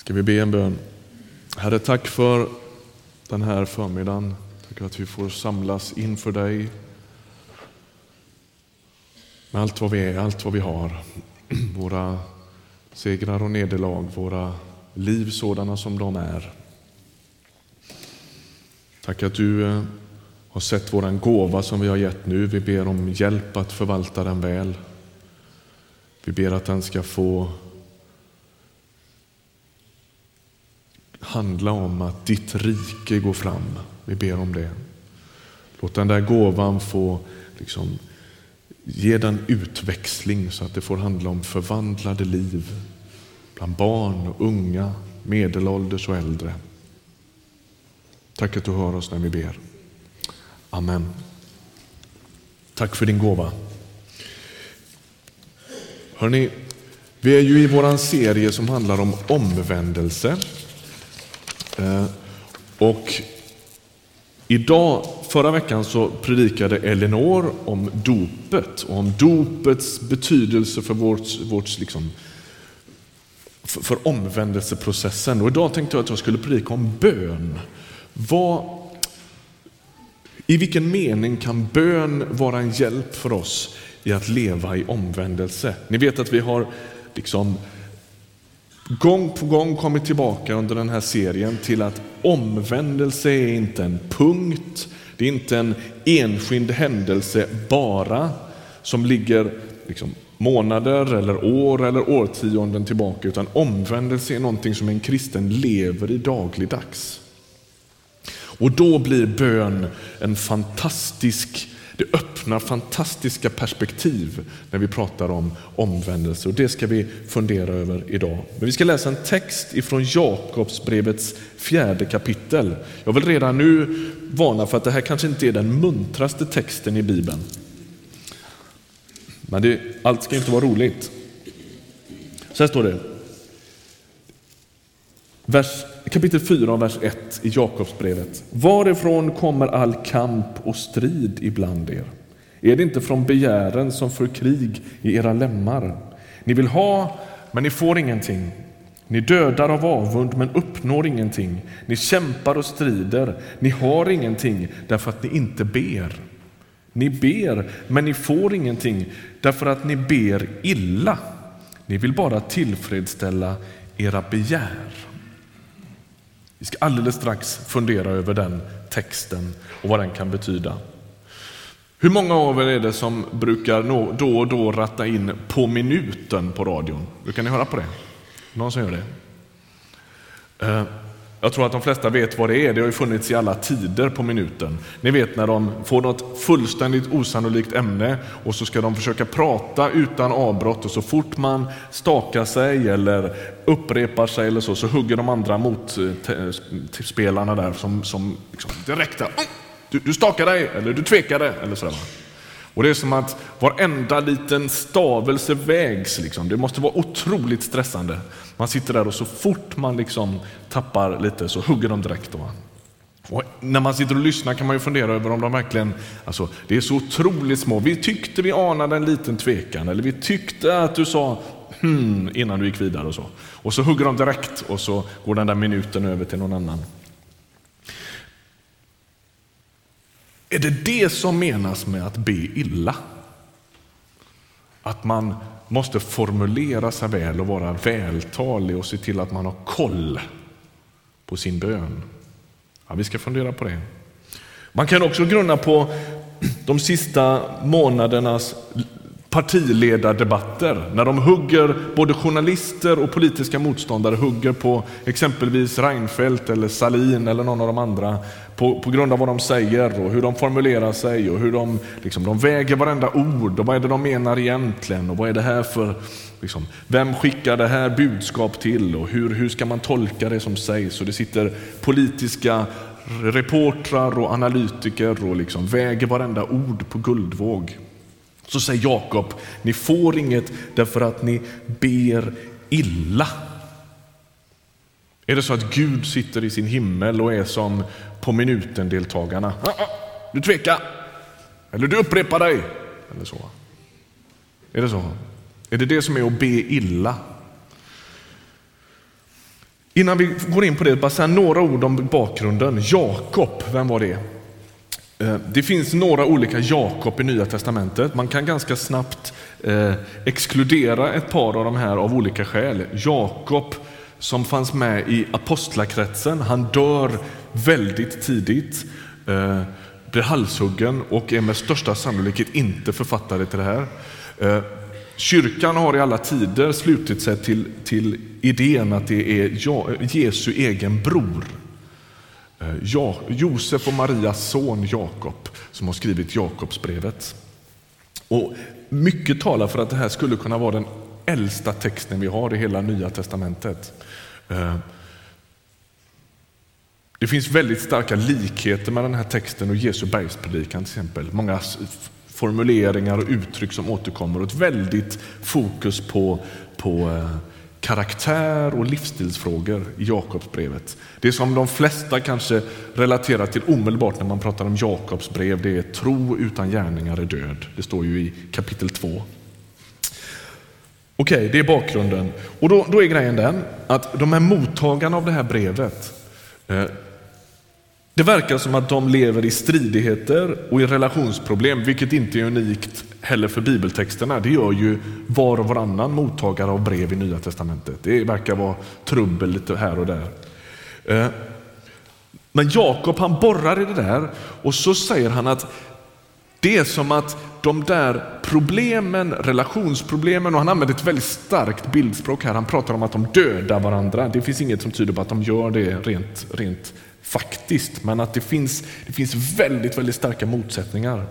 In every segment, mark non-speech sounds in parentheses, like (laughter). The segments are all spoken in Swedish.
Ska vi be en bön? Herre, tack för den här förmiddagen. Tack att vi får samlas inför dig med allt vad vi är, allt vad vi har. Våra segrar och nederlag, våra liv sådana som de är. Tack att du eh, har sett våran gåva som vi har gett nu. Vi ber om hjälp att förvalta den väl. Vi ber att den ska få handla om att ditt rike går fram. Vi ber om det. Låt den där gåvan få liksom, ge den utväxling så att det får handla om förvandlade liv bland barn och unga, medelålders och äldre. Tack att du hör oss när vi ber. Amen. Tack för din gåva. Hörrni, vi är ju i vår serie som handlar om omvändelse. Eh, och idag, förra veckan så predikade Elinor om dopet och om dopets betydelse för, vårt, vårt liksom, för, för omvändelseprocessen. Och idag tänkte jag att jag skulle predika om bön. Vad, I vilken mening kan bön vara en hjälp för oss i att leva i omvändelse? Ni vet att vi har liksom gång på gång kommit tillbaka under den här serien till att omvändelse är inte en punkt, det är inte en enskild händelse bara som ligger liksom månader eller år eller årtionden tillbaka, utan omvändelse är någonting som en kristen lever i dagligdags. Och då blir bön en fantastisk det öppnar fantastiska perspektiv när vi pratar om omvändelse och det ska vi fundera över idag. Men vi ska läsa en text ifrån Jakobsbrevets fjärde kapitel. Jag vill redan nu varna för att det här kanske inte är den muntraste texten i Bibeln. Men det, allt ska inte vara roligt. Så här står det. Vers kapitel 4, vers 1 i Jakobsbrevet. Varifrån kommer all kamp och strid ibland er? Är det inte från begären som för krig i era lemmar? Ni vill ha, men ni får ingenting. Ni dödar av avund, men uppnår ingenting. Ni kämpar och strider. Ni har ingenting därför att ni inte ber. Ni ber, men ni får ingenting därför att ni ber illa. Ni vill bara tillfredsställa era begär. Vi ska alldeles strax fundera över den texten och vad den kan betyda. Hur många av er är det som brukar då och då ratta in på minuten på radion? Brukar ni höra på det? Någon som gör det? Eh, jag tror att de flesta vet vad det är. Det har ju funnits i alla tider på minuten. Ni vet när de får något fullständigt osannolikt ämne och så ska de försöka prata utan avbrott och så fort man stakar sig eller upprepar sig eller så, så hugger de andra motspelarna eh, där som, som liksom direkt du, du stakar dig eller du tvekade eller sådär. Och det är som att varenda liten stavelse vägs. Liksom. Det måste vara otroligt stressande. Man sitter där och så fort man liksom tappar lite så hugger de direkt. Va? Och när man sitter och lyssnar kan man ju fundera över om de verkligen, alltså det är så otroligt små. Vi tyckte vi anade en liten tvekan eller vi tyckte att du sa hmm innan du gick vidare och så. Och så hugger de direkt och så går den där minuten över till någon annan. Är det det som menas med att be illa? Att man måste formulera sig väl och vara vältalig och se till att man har koll på sin bön. Ja, vi ska fundera på det. Man kan också grunna på de sista månadernas partiledardebatter när de hugger, både journalister och politiska motståndare hugger på exempelvis Reinfeldt eller Salin eller någon av de andra på, på grund av vad de säger och hur de formulerar sig och hur de, liksom, de väger varenda ord och vad är det de menar egentligen och vad är det här för, liksom, vem skickar det här budskap till och hur, hur ska man tolka det som sägs och det sitter politiska reportrar och analytiker och liksom väger varenda ord på guldvåg. Så säger Jakob, ni får inget därför att ni ber illa. Är det så att Gud sitter i sin himmel och är som på minuten-deltagarna? Ah, ah, du tvekar, eller du upprepar dig, eller så. Är det så? Är det det som är att be illa? Innan vi går in på det, bara säga några ord om bakgrunden. Jakob, vem var det? Eh, det finns några olika Jakob i Nya Testamentet. Man kan ganska snabbt eh, exkludera ett par av de här av olika skäl. Jakob som fanns med i apostlakretsen, han dör väldigt tidigt, eh, blir halshuggen och är med största sannolikhet inte författare till det här. Eh, kyrkan har i alla tider slutit sig till, till idén att det är Jesu egen bror Eh, ja, Josef och Marias son Jakob som har skrivit Jakobsbrevet. Och mycket talar för att det här skulle kunna vara den äldsta texten vi har i hela Nya testamentet. Eh, det finns väldigt starka likheter med den här texten och Jesu bergspredikan till exempel. Många formuleringar och uttryck som återkommer och ett väldigt fokus på, på eh, karaktär och livsstilsfrågor i Jakobsbrevet. Det som de flesta kanske relaterar till omedelbart när man pratar om Jakobs brev, det är tro utan gärningar är död. Det står ju i kapitel 2. Okej, okay, det är bakgrunden. Och då, då, är grejen den att de här mottagarna av det här brevet, eh, det verkar som att de lever i stridigheter och i relationsproblem, vilket inte är unikt heller för bibeltexterna. Det gör ju var och varannan mottagare av brev i Nya Testamentet. Det verkar vara trubbel lite här och där. Eh, men Jakob han borrar i det där och så säger han att det är som att de där problemen, relationsproblemen, och han använder ett väldigt starkt bildspråk här. Han pratar om att de dödar varandra. Det finns inget som tyder på att de gör det rent, rent faktiskt, men att det finns, det finns väldigt, väldigt starka motsättningar.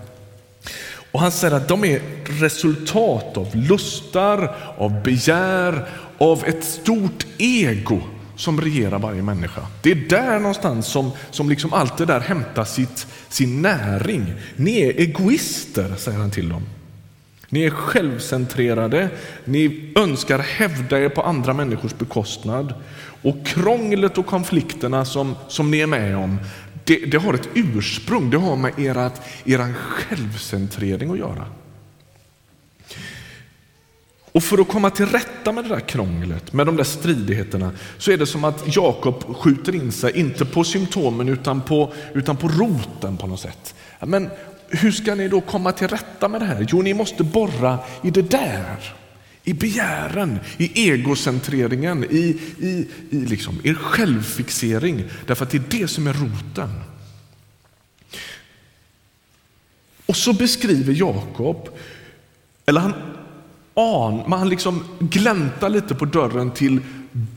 Och han säger att de är resultat av lustar, av begär, av ett stort ego som regerar varje människa. Det är där någonstans som, som liksom allt det där hämtar sitt, sin näring. Ni är egoister, säger han till dem. Ni är självcentrerade, ni önskar hävda er på andra människors bekostnad. Och krånglet och konflikterna som, som ni är med om, det, det har ett ursprung, det har med ert, er självcentrering att göra. Och för att komma till rätta med det där krånglet, med de där stridigheterna, så är det som att Jakob skjuter in sig, inte på symptomen utan på, utan på roten på något sätt. Men hur ska ni då komma till rätta med det här? Jo, ni måste borra i det där. I begären, i egocentreringen, i, i, i liksom er självfixering. Därför att det är det som är roten. Och så beskriver Jakob, eller han an, man liksom gläntar lite på dörren till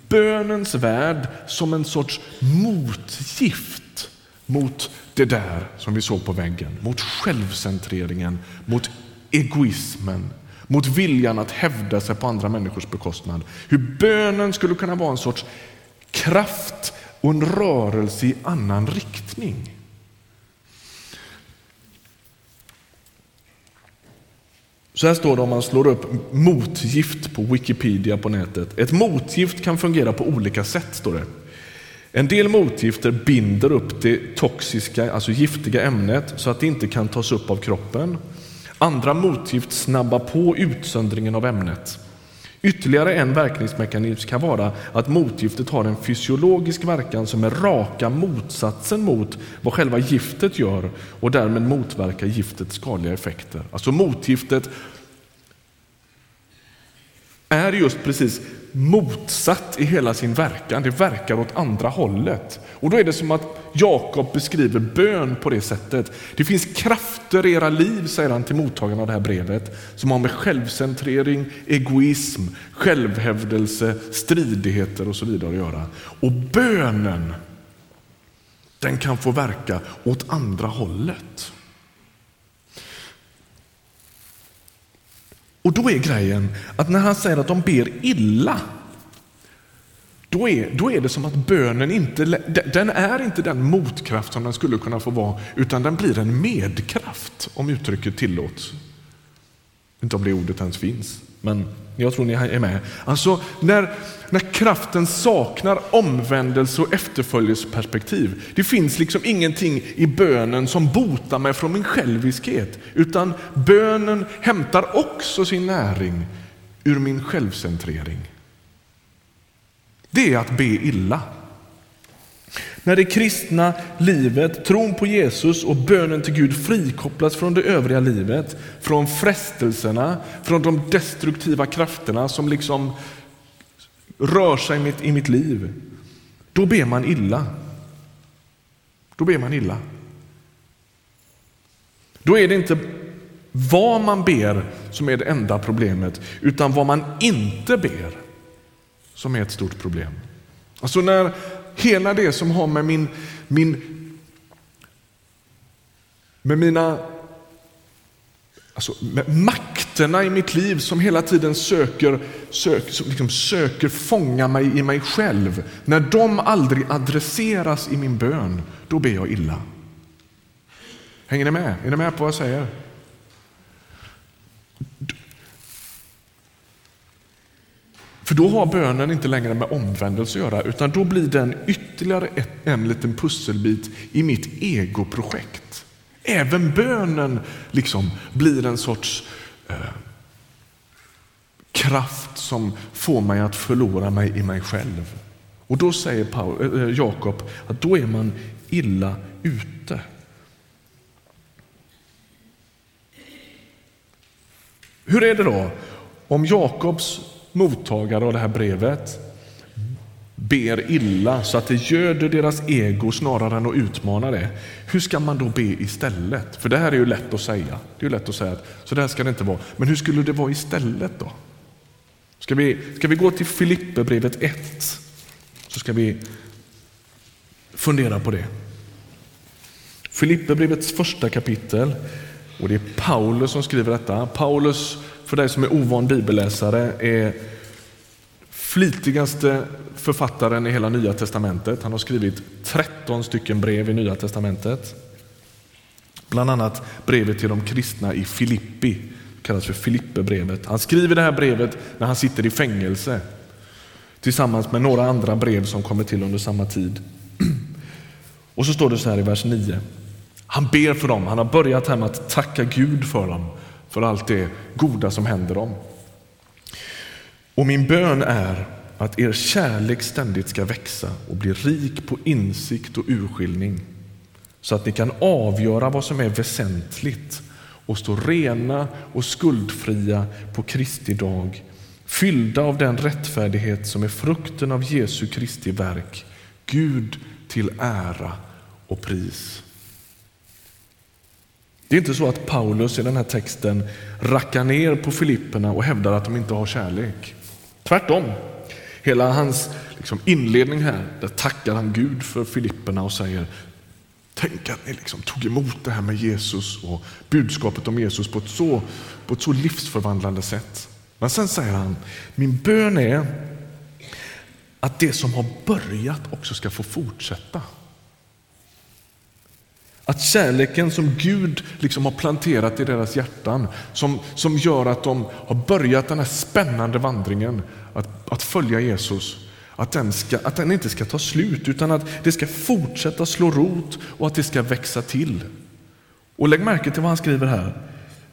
bönens värld som en sorts motgift mot det där som vi såg på väggen, mot självcentreringen, mot egoismen, mot viljan att hävda sig på andra människors bekostnad. Hur bönen skulle kunna vara en sorts kraft och en rörelse i annan riktning. Så här står det om man slår upp motgift på Wikipedia på nätet. Ett motgift kan fungera på olika sätt, står det. En del motgifter binder upp det toxiska, alltså giftiga ämnet så att det inte kan tas upp av kroppen. Andra motgift snabbar på utsöndringen av ämnet. Ytterligare en verkningsmekanism kan vara att motgiftet har en fysiologisk verkan som är raka motsatsen mot vad själva giftet gör och därmed motverkar giftets skadliga effekter. Alltså motgiftet är just precis motsatt i hela sin verkan. Det verkar åt andra hållet. Och då är det som att Jakob beskriver bön på det sättet. Det finns krafter i era liv, säger han till mottagarna av det här brevet, som har med självcentrering, egoism, självhävdelse, stridigheter och så vidare att göra. Och bönen, den kan få verka åt andra hållet. Och då är grejen att när han säger att de ber illa, då är, då är det som att bönen inte, den är inte den motkraft som den skulle kunna få vara, utan den blir en medkraft, om uttrycket tillåts. Inte om det ordet ens finns, men jag tror ni är med. Alltså när, när kraften saknar omvändelse och efterföljelseperspektiv. Det finns liksom ingenting i bönen som botar mig från min själviskhet, utan bönen hämtar också sin näring ur min självcentrering det är att be illa. När det kristna livet, tron på Jesus och bönen till Gud frikopplas från det övriga livet, från frestelserna, från de destruktiva krafterna som liksom rör sig i mitt, i mitt liv, då ber man illa. Då ber man illa. Då är det inte vad man ber som är det enda problemet, utan vad man inte ber som är ett stort problem. Alltså när hela det som har med min, min med mina alltså med makterna i mitt liv som hela tiden söker, söker, liksom söker fånga mig i mig själv. När de aldrig adresseras i min bön, då ber jag illa. Hänger ni med? Är ni med på vad jag säger? För då har bönen inte längre med omvändelse att göra, utan då blir den ytterligare ett, en liten pusselbit i mitt egoprojekt. Även bönen liksom blir en sorts eh, kraft som får mig att förlora mig i mig själv. Och då säger Paul, eh, Jakob att då är man illa ute. Hur är det då om Jakobs mottagare av det här brevet ber illa så att det göder deras ego snarare än att utmana det. Hur ska man då be istället? För det här är ju lätt att säga. Det är lätt att säga att så där ska det inte vara. Men hur skulle det vara istället då? Ska vi, ska vi gå till Filipperbrevet 1 så ska vi fundera på det. Filipperbrevets första kapitel och det är Paulus som skriver detta. Paulus för dig som är ovan bibelläsare, är flitigaste författaren i hela Nya Testamentet. Han har skrivit 13 stycken brev i Nya Testamentet. Bland annat brevet till de kristna i Filippi, kallas för Filippebrevet. Han skriver det här brevet när han sitter i fängelse tillsammans med några andra brev som kommer till under samma tid. Och så står det så här i vers 9. Han ber för dem. Han har börjat här med att tacka Gud för dem för allt det goda som händer dem. Och min bön är att er kärlek ständigt ska växa och bli rik på insikt och urskiljning så att ni kan avgöra vad som är väsentligt och stå rena och skuldfria på Kristi dag fyllda av den rättfärdighet som är frukten av Jesu Kristi verk Gud till ära och pris. Det är inte så att Paulus i den här texten rackar ner på Filipperna och hävdar att de inte har kärlek. Tvärtom. Hela hans liksom, inledning här, där tackar han Gud för Filipperna och säger Tänk att ni liksom tog emot det här med Jesus och budskapet om Jesus på ett, så, på ett så livsförvandlande sätt. Men sen säger han, min bön är att det som har börjat också ska få fortsätta. Att kärleken som Gud liksom har planterat i deras hjärtan, som, som gör att de har börjat den här spännande vandringen att, att följa Jesus, att den, ska, att den inte ska ta slut utan att det ska fortsätta slå rot och att det ska växa till. Och lägg märke till vad han skriver här.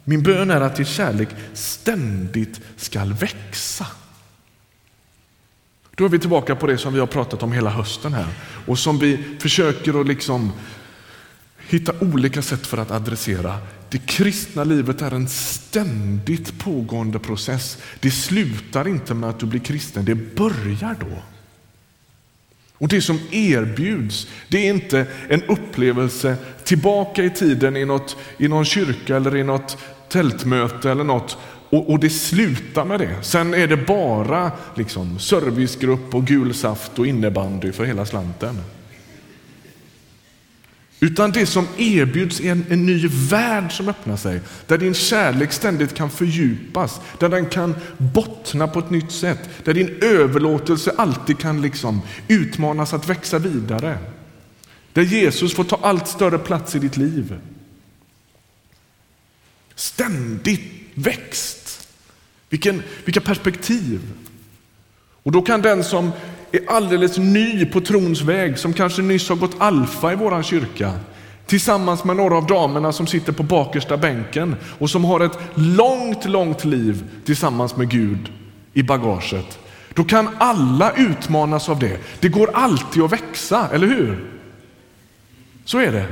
Min bön är att din kärlek ständigt ska växa. Då är vi tillbaka på det som vi har pratat om hela hösten här och som vi försöker att liksom hitta olika sätt för att adressera. Det kristna livet är en ständigt pågående process. Det slutar inte med att du blir kristen, det börjar då. Och Det som erbjuds det är inte en upplevelse tillbaka i tiden i, något, i någon kyrka eller i något tältmöte eller något och, och det slutar med det. Sen är det bara liksom, servicegrupp och gul saft och innebandy för hela slanten. Utan det som erbjuds är en, en ny värld som öppnar sig, där din kärlek ständigt kan fördjupas, där den kan bottna på ett nytt sätt, där din överlåtelse alltid kan liksom utmanas att växa vidare. Där Jesus får ta allt större plats i ditt liv. Ständigt växt. Vilken, vilka perspektiv. Och då kan den som är alldeles ny på trons väg, som kanske nyss har gått alfa i våran kyrka, tillsammans med några av damerna som sitter på bakersta bänken och som har ett långt, långt liv tillsammans med Gud i bagaget. Då kan alla utmanas av det. Det går alltid att växa, eller hur? Så är det.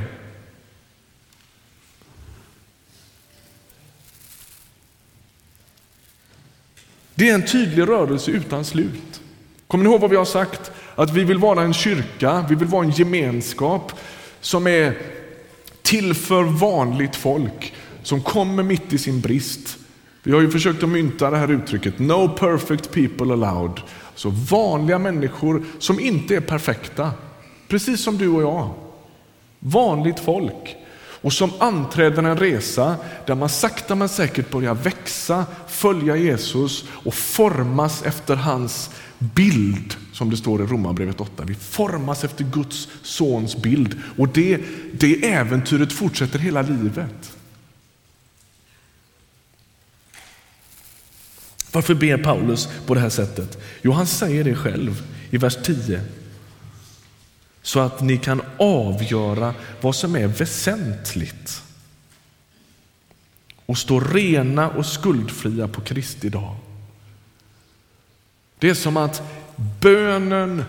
Det är en tydlig rörelse utan slut. Kommer ni ihåg vad vi har sagt? Att vi vill vara en kyrka, vi vill vara en gemenskap som är till för vanligt folk som kommer mitt i sin brist. Vi har ju försökt att mynta det här uttrycket, no perfect people allowed. Så vanliga människor som inte är perfekta, precis som du och jag. Vanligt folk och som anträder en resa där man sakta men säkert börjar växa, följa Jesus och formas efter hans bild, som det står i Romarbrevet 8. Vi formas efter Guds sons bild och det, det äventyret fortsätter hela livet. Varför ber Paulus på det här sättet? Jo, han säger det själv i vers 10 så att ni kan avgöra vad som är väsentligt och stå rena och skuldfria på Kristi dag. Det är som att bönen,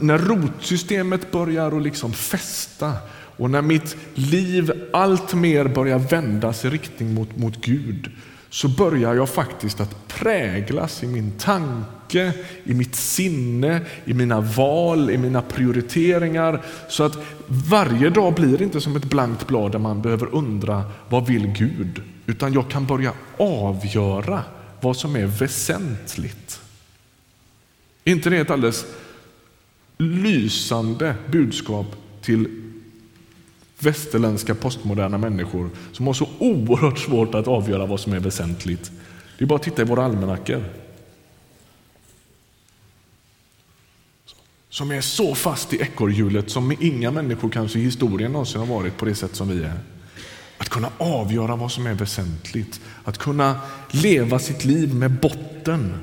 när rotsystemet börjar att liksom fästa och när mitt liv allt mer börjar vändas i riktning mot, mot Gud så börjar jag faktiskt att präglas i min tanke, i mitt sinne, i mina val, i mina prioriteringar. Så att varje dag blir inte som ett blankt blad där man behöver undra vad vill Gud? Utan jag kan börja avgöra vad som är väsentligt. Är inte det ett alldeles lysande budskap till västerländska postmoderna människor som har så oerhört svårt att avgöra vad som är väsentligt. Det är bara att titta i våra almanackor. Som är så fast i ekorrhjulet som inga människor kanske i historien någonsin har varit på det sätt som vi är. Att kunna avgöra vad som är väsentligt, att kunna leva sitt liv med botten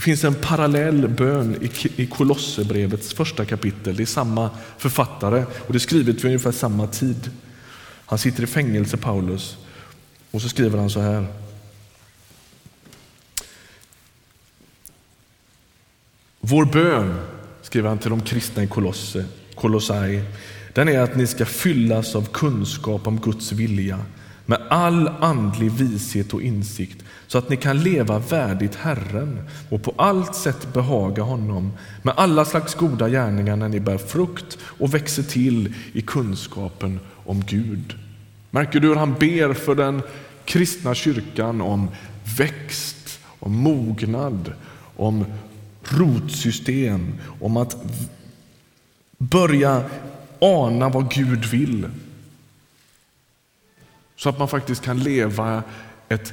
Det finns en parallell bön i Kolosserbrevets första kapitel. Det är samma författare och det är skrivet vid ungefär samma tid. Han sitter i fängelse, Paulus, och så skriver han så här. Vår bön, skriver han till de kristna i Kolosse, Kolossai, den är att ni ska fyllas av kunskap om Guds vilja med all andlig vishet och insikt så att ni kan leva värdigt Herren och på allt sätt behaga honom med alla slags goda gärningar när ni bär frukt och växer till i kunskapen om Gud. Märker du hur han ber för den kristna kyrkan om växt, om mognad, om rotsystem, om att börja ana vad Gud vill. Så att man faktiskt kan leva ett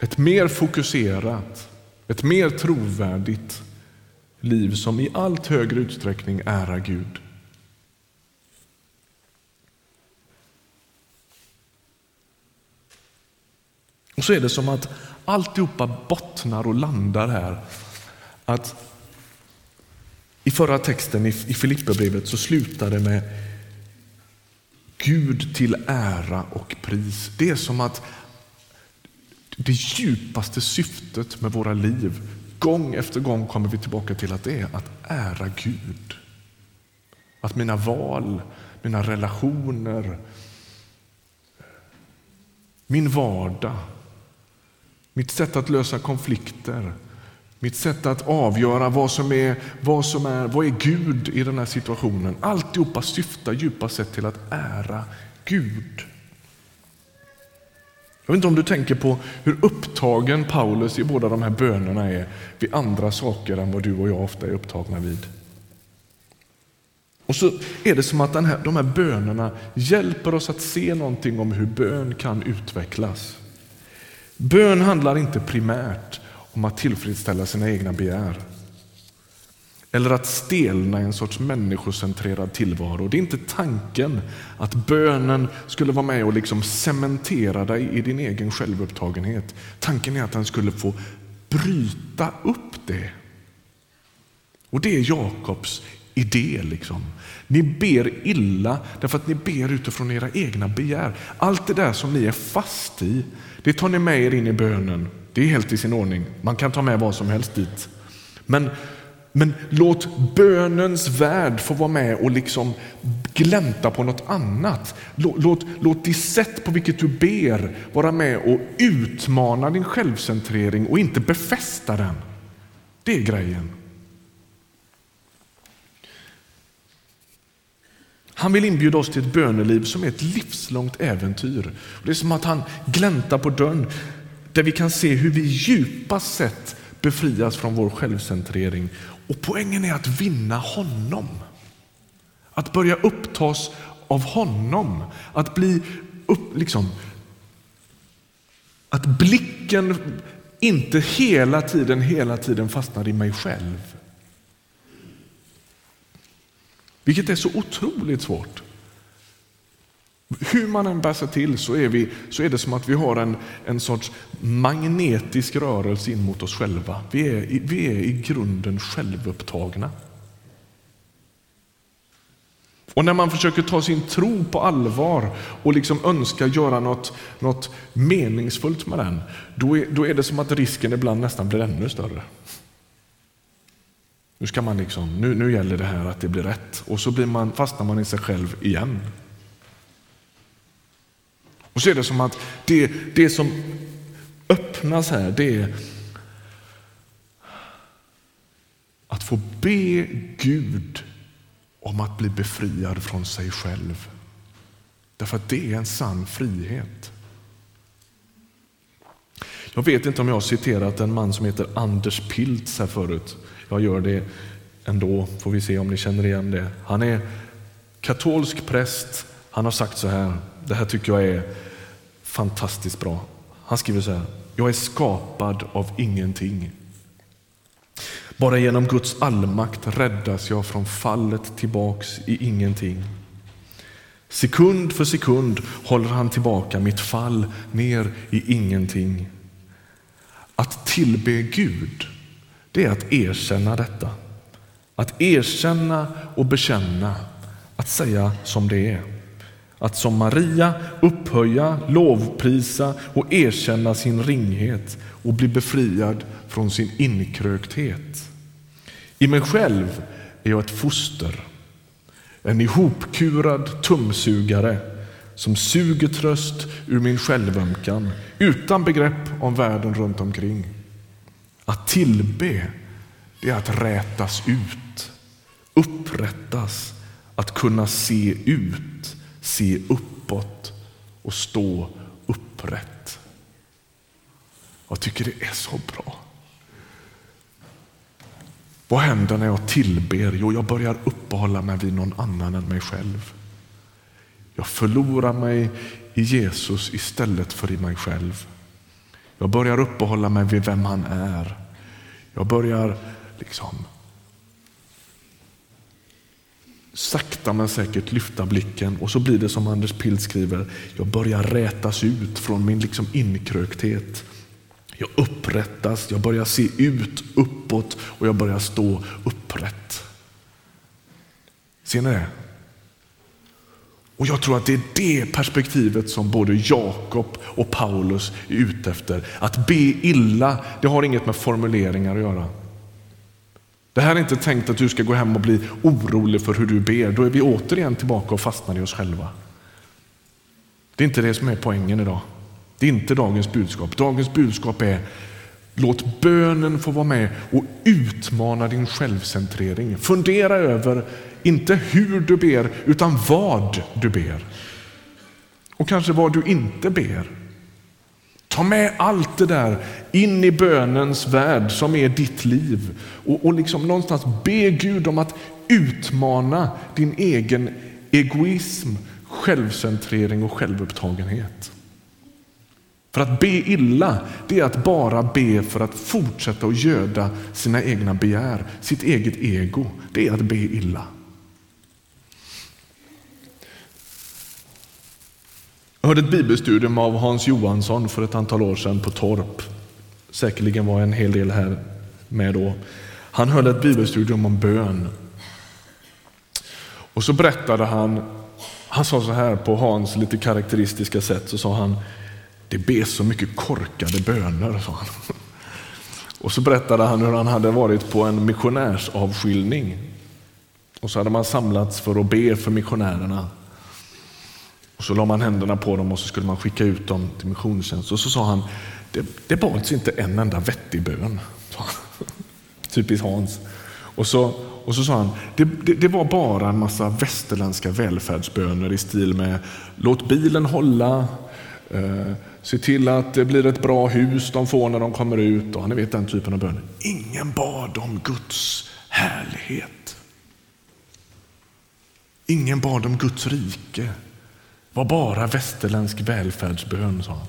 ett mer fokuserat, ett mer trovärdigt liv som i allt högre utsträckning ärar Gud. Och så är det som att alltihopa bottnar och landar här. Att I förra texten i Filipperbrevet så slutar det med Gud till ära och pris. Det är som att det djupaste syftet med våra liv, gång efter gång kommer vi tillbaka till att det är att ära Gud. Att mina val, mina relationer, min vardag, mitt sätt att lösa konflikter, mitt sätt att avgöra vad som är, vad som är, vad är Gud i den här situationen. Alltihopa syftar djupast sett till att ära Gud. Jag vet inte om du tänker på hur upptagen Paulus i båda de här bönerna är vid andra saker än vad du och jag ofta är upptagna vid. Och så är det som att den här, de här bönerna hjälper oss att se någonting om hur bön kan utvecklas. Bön handlar inte primärt om att tillfredsställa sina egna begär eller att stelna i en sorts människocentrerad tillvaro. Det är inte tanken att bönen skulle vara med och liksom cementera dig i din egen självupptagenhet. Tanken är att den skulle få bryta upp det. Och det är Jakobs idé. Liksom. Ni ber illa därför att ni ber utifrån era egna begär. Allt det där som ni är fast i, det tar ni med er in i bönen. Det är helt i sin ordning. Man kan ta med vad som helst dit. Men, men låt bönens värld få vara med och liksom glänta på något annat. Låt, låt, låt det sätt på vilket du ber vara med och utmana din självcentrering och inte befästa den. Det är grejen. Han vill inbjuda oss till ett böneliv som är ett livslångt äventyr. Det är som att han gläntar på dörren där vi kan se hur vi djupast sett befrias från vår självcentrering. Och poängen är att vinna honom. Att börja upptas av honom. Att bli upp, liksom, att blicken inte hela tiden, hela tiden fastnar i mig själv. Vilket är så otroligt svårt. Hur man än bär sig till så är, vi, så är det som att vi har en, en sorts magnetisk rörelse in mot oss själva. Vi är, vi är i grunden självupptagna. Och när man försöker ta sin tro på allvar och liksom önskar göra något, något meningsfullt med den, då är, då är det som att risken ibland nästan blir ännu större. Nu, ska man liksom, nu, nu gäller det här att det blir rätt och så blir man, fastnar man i sig själv igen. Och så är det som att det, det som öppnas här, det är att få be Gud om att bli befriad från sig själv. Därför att det är en sann frihet. Jag vet inte om jag har citerat en man som heter Anders Piltz här förut. Jag gör det ändå, får vi se om ni känner igen det. Han är katolsk präst. Han har sagt så här, det här tycker jag är fantastiskt bra. Han skriver så här, jag är skapad av ingenting. Bara genom Guds allmakt räddas jag från fallet tillbaks i ingenting. Sekund för sekund håller han tillbaka mitt fall ner i ingenting. Att tillbe Gud, det är att erkänna detta. Att erkänna och bekänna, att säga som det är. Att som Maria upphöja, lovprisa och erkänna sin ringhet och bli befriad från sin inkrökthet. I mig själv är jag ett foster, en ihopkurad tumsugare som suger tröst ur min självömkan utan begrepp om världen runt omkring. Att tillbe, det är att rätas ut, upprättas, att kunna se ut, se uppåt och stå upprätt. Jag tycker det är så bra. Vad händer när jag tillber? Jo, jag börjar uppehålla mig vid någon annan än mig själv. Jag förlorar mig i Jesus istället för i mig själv. Jag börjar uppehålla mig vid vem han är. Jag börjar liksom sakta men säkert lyfta blicken och så blir det som Anders Pilt skriver, jag börjar rätas ut från min liksom inkrökthet. Jag upprättas, jag börjar se ut uppåt och jag börjar stå upprätt. Ser ni det? Och Jag tror att det är det perspektivet som både Jakob och Paulus är ute efter. Att be illa, det har inget med formuleringar att göra. Det här är inte tänkt att du ska gå hem och bli orolig för hur du ber. Då är vi återigen tillbaka och fastnar i oss själva. Det är inte det som är poängen idag. Det är inte dagens budskap. Dagens budskap är låt bönen få vara med och utmana din självcentrering. Fundera över, inte hur du ber, utan vad du ber. Och kanske vad du inte ber. Ta med allt det där in i bönens värld som är ditt liv och, och liksom någonstans be Gud om att utmana din egen egoism, självcentrering och självupptagenhet. För att be illa, det är att bara be för att fortsätta att göda sina egna begär, sitt eget ego. Det är att be illa. Jag hörde ett bibelstudium av Hans Johansson för ett antal år sedan på Torp. Säkerligen var en hel del här med då. Han höll ett bibelstudium om bön. Och så berättade han, han sa så här på Hans lite karaktäristiska sätt, så sa han, det bes så mycket korkade böner, sa han. Och så berättade han hur han hade varit på en missionärsavskiljning. Och så hade man samlats för att be för missionärerna. Och så la man händerna på dem och så skulle man skicka ut dem till missionstjänst. Och så sa han, det, det bads inte en enda vettig bön. (laughs) Typiskt Hans. Och så, och så sa han, det, det, det, var bara en massa västerländska välfärdsböner i stil med låt bilen hålla, eh, se till att det blir ett bra hus de får när de kommer ut. Och ni vet den typen av böner. Ingen bad om Guds härlighet. Ingen bad om Guds rike Det var bara västerländsk välfärdsbön, sa han.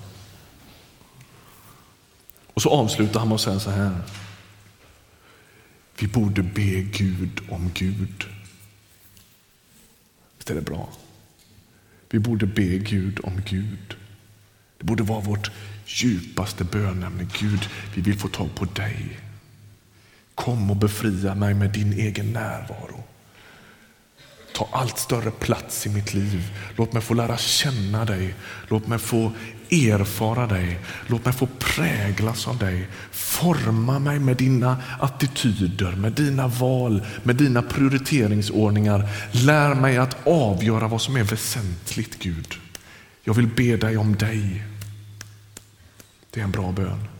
Och så avslutar han med att säga så här. Vi borde be Gud om Gud. Visst är det bra? Vi borde be Gud om Gud. Det borde vara vårt djupaste bönämne. Gud, vi vill få tag på dig. Kom och befria mig med din egen närvaro. Ta allt större plats i mitt liv. Låt mig få lära känna dig. Låt mig få erfara dig. Låt mig få präglas av dig. Forma mig med dina attityder, med dina val, med dina prioriteringsordningar. Lär mig att avgöra vad som är väsentligt, Gud. Jag vill be dig om dig. Det är en bra bön.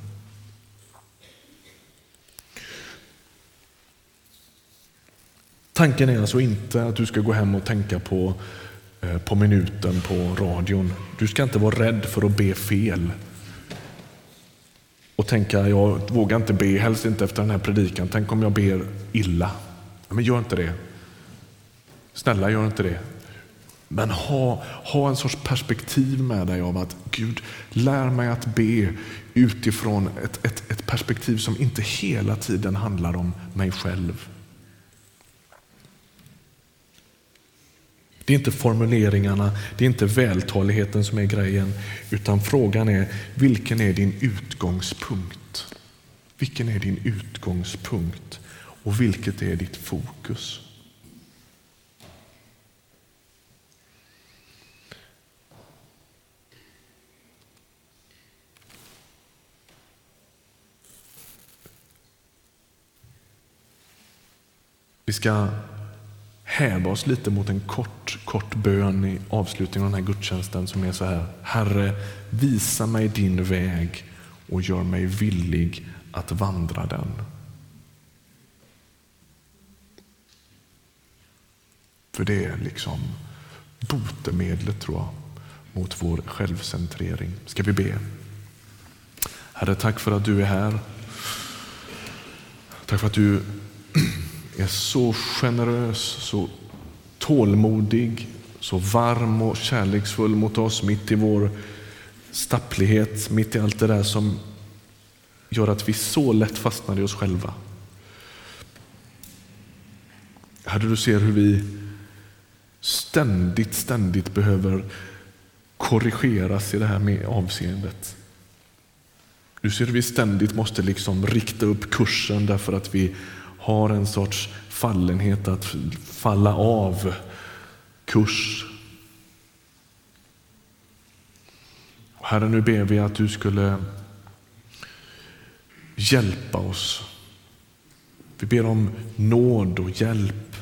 Tanken är alltså inte att du ska gå hem och tänka på, eh, på minuten på radion. Du ska inte vara rädd för att be fel. Och tänka, jag vågar inte be, helst inte efter den här predikan. Tänk om jag ber illa. Men gör inte det. Snälla, gör inte det. Men ha, ha en sorts perspektiv med dig av att Gud, lär mig att be utifrån ett, ett, ett perspektiv som inte hela tiden handlar om mig själv. Det är inte formuleringarna, det är inte vältaligheten som är grejen, utan frågan är vilken är din utgångspunkt? Vilken är din utgångspunkt och vilket är ditt fokus? Vi ska häva oss lite mot en kort, kort bön i avslutningen av den här gudstjänsten som är så här. Herre, visa mig din väg och gör mig villig att vandra den. För det är liksom botemedlet tror jag mot vår självcentrering. Ska vi be? Herre, tack för att du är här. Tack för att du är så generös, så tålmodig, så varm och kärleksfull mot oss mitt i vår stapplighet, mitt i allt det där som gör att vi så lätt fastnar i oss själva. Herre, du ser hur vi ständigt, ständigt behöver korrigeras i det här med avseendet. Du ser hur vi ständigt måste liksom rikta upp kursen därför att vi har en sorts fallenhet att falla av kurs. Herre, nu ber vi att du skulle hjälpa oss. Vi ber om nåd och hjälp.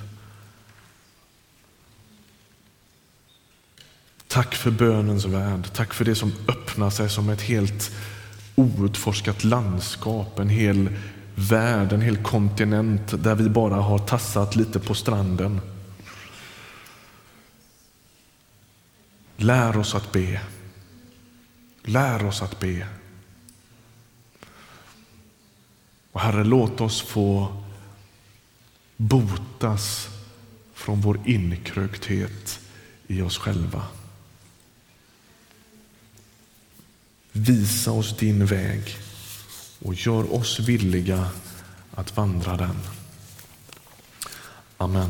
Tack för bönens värld. Tack för det som öppnar sig som ett helt outforskat landskap, en hel värld, en hel kontinent där vi bara har tassat lite på stranden. Lär oss att be. Lär oss att be. Och Herre, låt oss få botas från vår inkrökthet i oss själva. Visa oss din väg och gör oss villiga att vandra den. Amen.